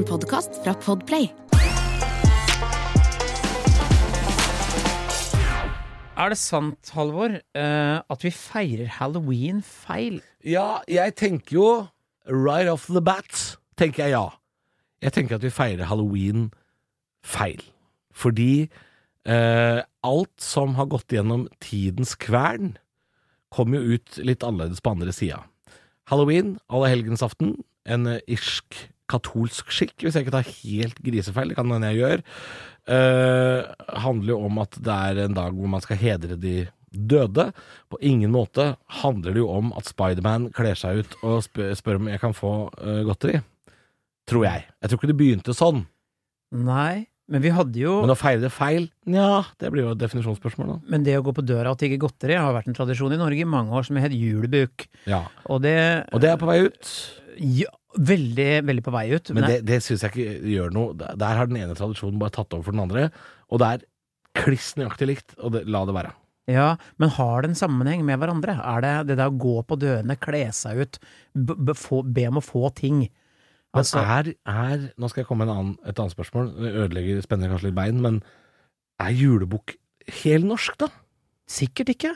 En podkast fra Podplay. Er det sant, Halvor, eh, at vi feirer halloween feil? Ja, jeg tenker jo right off the bat, tenker jeg ja. Jeg tenker at vi feirer halloween feil. Fordi eh, alt som har gått gjennom tidens kvern, kommer jo ut litt annerledes på andre sida. Halloween, allehelgensaften, en eh, irsk katolsk skikk, hvis jeg ikke tar helt grisefeil, det kan hende jeg gjør, uh, handler jo om at det er en dag hvor man skal hedre de døde. På ingen måte handler det jo om at Spiderman kler seg ut og spør, spør om jeg kan få uh, godteri. Tror jeg. Jeg tror ikke det begynte sånn. Nei, men vi hadde jo Men å feire det feil, nja, det blir jo et definisjonsspørsmål, da. Men det å gå på døra og tigge godteri har vært en tradisjon i Norge i mange år som het julebuk. Ja. Og det, Og det er på vei ut. ja, Veldig, veldig på vei ut. Men men det, det syns jeg ikke gjør noe. Der har den ene tradisjonen bare tatt over for den andre, og det er kliss nøyaktig likt, og det, la det være. Ja, men har det en sammenheng med hverandre? Er det det der å gå på dørene, kle seg ut, b b få, be om å få ting? Men Altså, er, er Nå skal jeg komme med annen, et annet spørsmål. Det ødelegger spenner kanskje litt bein, men er julebukk helnorsk, da? sikkert ikke.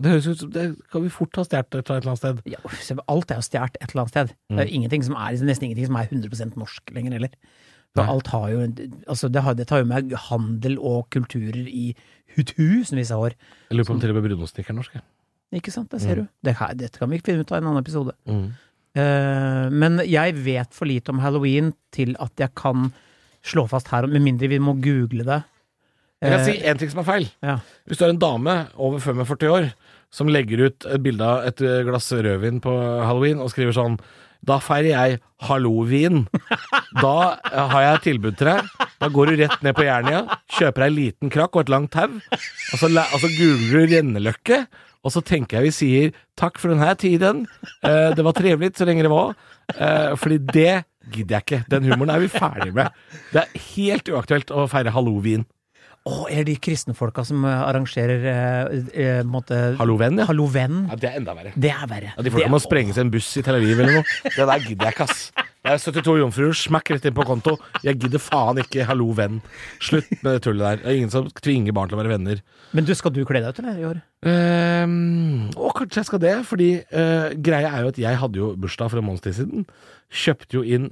Det høres ut som Det kan vi fort ha stjålet fra et eller annet sted. Ja, alt er jo stjålet et eller annet sted. Det er jo ingenting som er, nesten ingenting som er 100% norsk lenger heller. For Nei. alt har jo Altså, det, har, det tar jo med handel og kulturer i tusenvis av år. Jeg lurer på om til og med brunost ikke er norsk. Ikke sant? Det ser du. Det her, dette kan vi finne ut av i en annen episode. Mm. Uh, men jeg vet for lite om halloween til at jeg kan slå fast her, med mindre vi må google det. Jeg kan Eh, si én ting som er feil. ja. Hvis du er en dame over 45 år som legger ut et bilde av et glass rødvin på halloween og skriver sånn Da feirer jeg halloween. Da eh, har jeg et tilbud til deg. Da går du rett ned på Jernia, kjøper deg en liten krakk og et langt tau, og så, og så googler du renneløkke. Og så tenker jeg vi sier takk for denne tiden. Eh, det var trivelig så lenge det var. Eh, fordi det gidder jeg ikke. Den humoren er vi ferdig med. Det er helt uaktuelt å feire halloween. Å, er det de kristenfolka som eh, arrangerer eh, eh, Hallo måte Hallo ja. Halloween? ja. Det er enda verre. Det er verre. Ja, de folka må må sprenge i en buss i Tel Aviv eller noe. Det der gidder jeg ikke, ass. Det er 72 jomfruer, smakk rett inn på konto. Jeg gidder faen ikke hallo, venn. Slutt med det tullet der. Det er ingen som tvinger barn til å være venner. Men du, skal du kle deg ut, eller, i år? Um, og kanskje jeg skal det, fordi uh, greia er jo at jeg hadde jo bursdag for en måneds tid siden. Kjøpte jo inn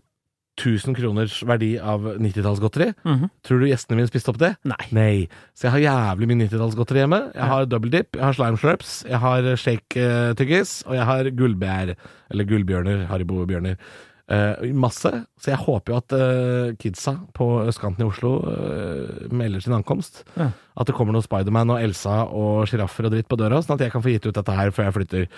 1000 kroners verdi av 90-tallsgodteri. Mhm. Tror du gjestene mine spiste opp det? Nei. Så jeg har jævlig mye 90-tallsgodteri hjemme. Jeg har double dip, jeg har slime slurps, jeg har shake-tyggis, og jeg har gullbær, eller gullbjørner, Haribo-bjørner. Uh, masse. Så jeg håper jo at uh, kidsa på østkanten i Oslo uh, melder sin ankomst. Ja. At det kommer noen Spiderman og Elsa og sjiraffer og dritt på døra, sånn at jeg kan få gitt ut dette her før jeg flytter.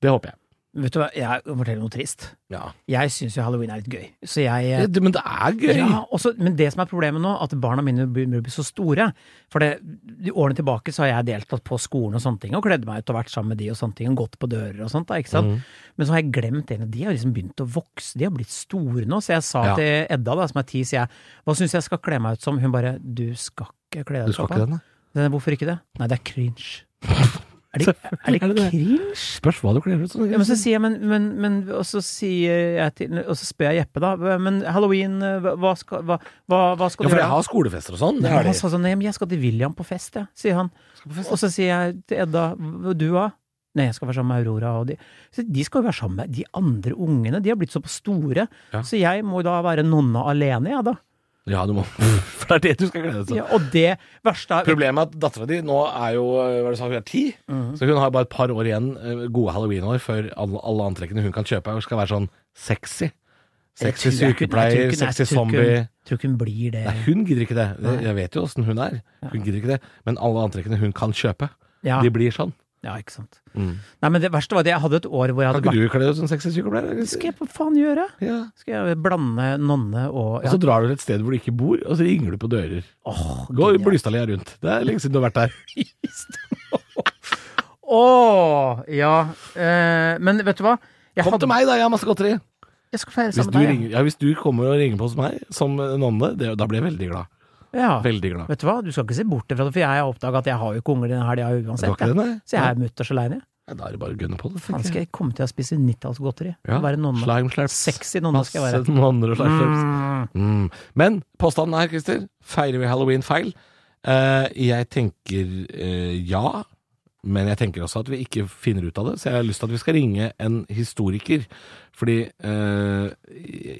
Det håper jeg. Vet du hva, jeg forteller fortelle noe trist. Ja. Jeg syns jo halloween er litt gøy. Så jeg ja, Det, men det er gøy! Ja, også, men det som er problemet nå, at barna mine begynner å bli så store. For det, de årene tilbake så har jeg deltatt på skolen og sånne ting, og kledd meg ut og vært sammen med de og sånne ting, og gått på dører og sånt, da, ikke sant. Men så har jeg glemt en av De har liksom begynt å vokse, de har blitt store nå. Så jeg sa Ja. til Edda, da, som er ti, sier jeg, hva syns jeg skal kle meg ut som? Hun bare, du skal ikke kle deg ut som pappa. ikke den, da? «Nei, Hvorfor ikke det? Nei, det er cringe. Er det, er det cringe? Spørs hva du kler ut som. Ja, men så sier jeg, men, men, men Og så sier jeg til Og så spør jeg Jeppe, da. Men halloween, hva skal, hva, hva, hva skal ja, for jeg har skolefester og sånn. Det Nei, har men de. han sa sånn, nei, men jeg skal til William på fest, jeg, sier han. Og så sier jeg til Edda, du òg? Nei, jeg skal være sammen med Aurora og de. Så de skal jo være sammen med de andre ungene, de har blitt såpass store. Ja. Så jeg må da være nonna alene, jeg, da. Ja, du må. For det er det du skal glede deg til. Ja, og det verste er Problemet er at dattera di nå er jo hva er det du sa, hun er ti, Mhm. så hun har bare et par år igjen, eh, gode halloweenår, før alle, alle antrekkene hun kan kjøpe, skal være sånn sexy. Sexy sykepleier, sexy zombie. Jeg Tror ikke hun blir det. Nei, hun gidder ikke det. Det- Jeg vet jo åssen hun er. Hun gidder ikke det. Men alle antrekkene hun kan kjøpe, Ja, de blir sånn. Ja, ikke sant. Mm. Nei, men det verste var at jeg hadde et år hvor jeg hadde Kan ikke vært du kle deg ut som sexsykepleier? skal jeg på faen gjøre? Ja. Skal jeg blande nonne og Og så drar du til et sted hvor du ikke bor, og så ringer du på dører. Åh, Gå genialt. Blystadlia rundt. Det er lenge siden du har vært der. Å, ja. Eh, men vet du hva? Jeg Kom hadde- til meg, da! Jeg har masse godteri. Jeg skal feire sammen med deg. ringer, ja, hvis du kommer og ringer på hos meg som nonne, det, da blir jeg veldig glad. Ja. Veldig glad. Vet du hva, du skal ikke se bort fra det, for jeg har oppdaga at jeg har jo ikke unger denne helga uansett. det, jeg. Så jeg er mutters aleine. Ja, da er det bare å gunne på det. Faen, skal jeg komme til å spise 90-tallsgodteri? Ja, Være nonne. Slime. Sexy nonne skal jeg være. Nonner og. Mm. Mm. Men påstanden er, Christer, feirer vi halloween feil? Uh, jeg tenker uh, ja, men jeg tenker også at vi ikke finner ut av det. Så jeg har lyst til at vi skal ringe en historiker. Fordi eh,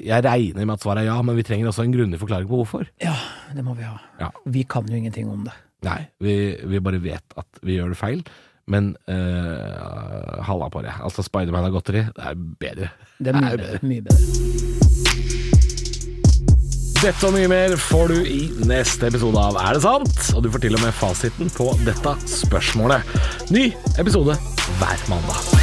jeg regner med at svaret er ja, men vi trenger også en grundig forklaring på hvorfor. Ja, det må vi ha. Ja. Vi kan jo ingenting om det. Nei, vi, vi bare vet at vi gjør det feil. Men uh, halla på det. Altså, Spiderman har godteri. Det er bedre. Det er mye Nei, bedre. Mye bedre. Dette og mye mer får du i neste episode av Er det sant? Og du får til og med fasiten på dette spørsmålet. Ny episode hver mandag.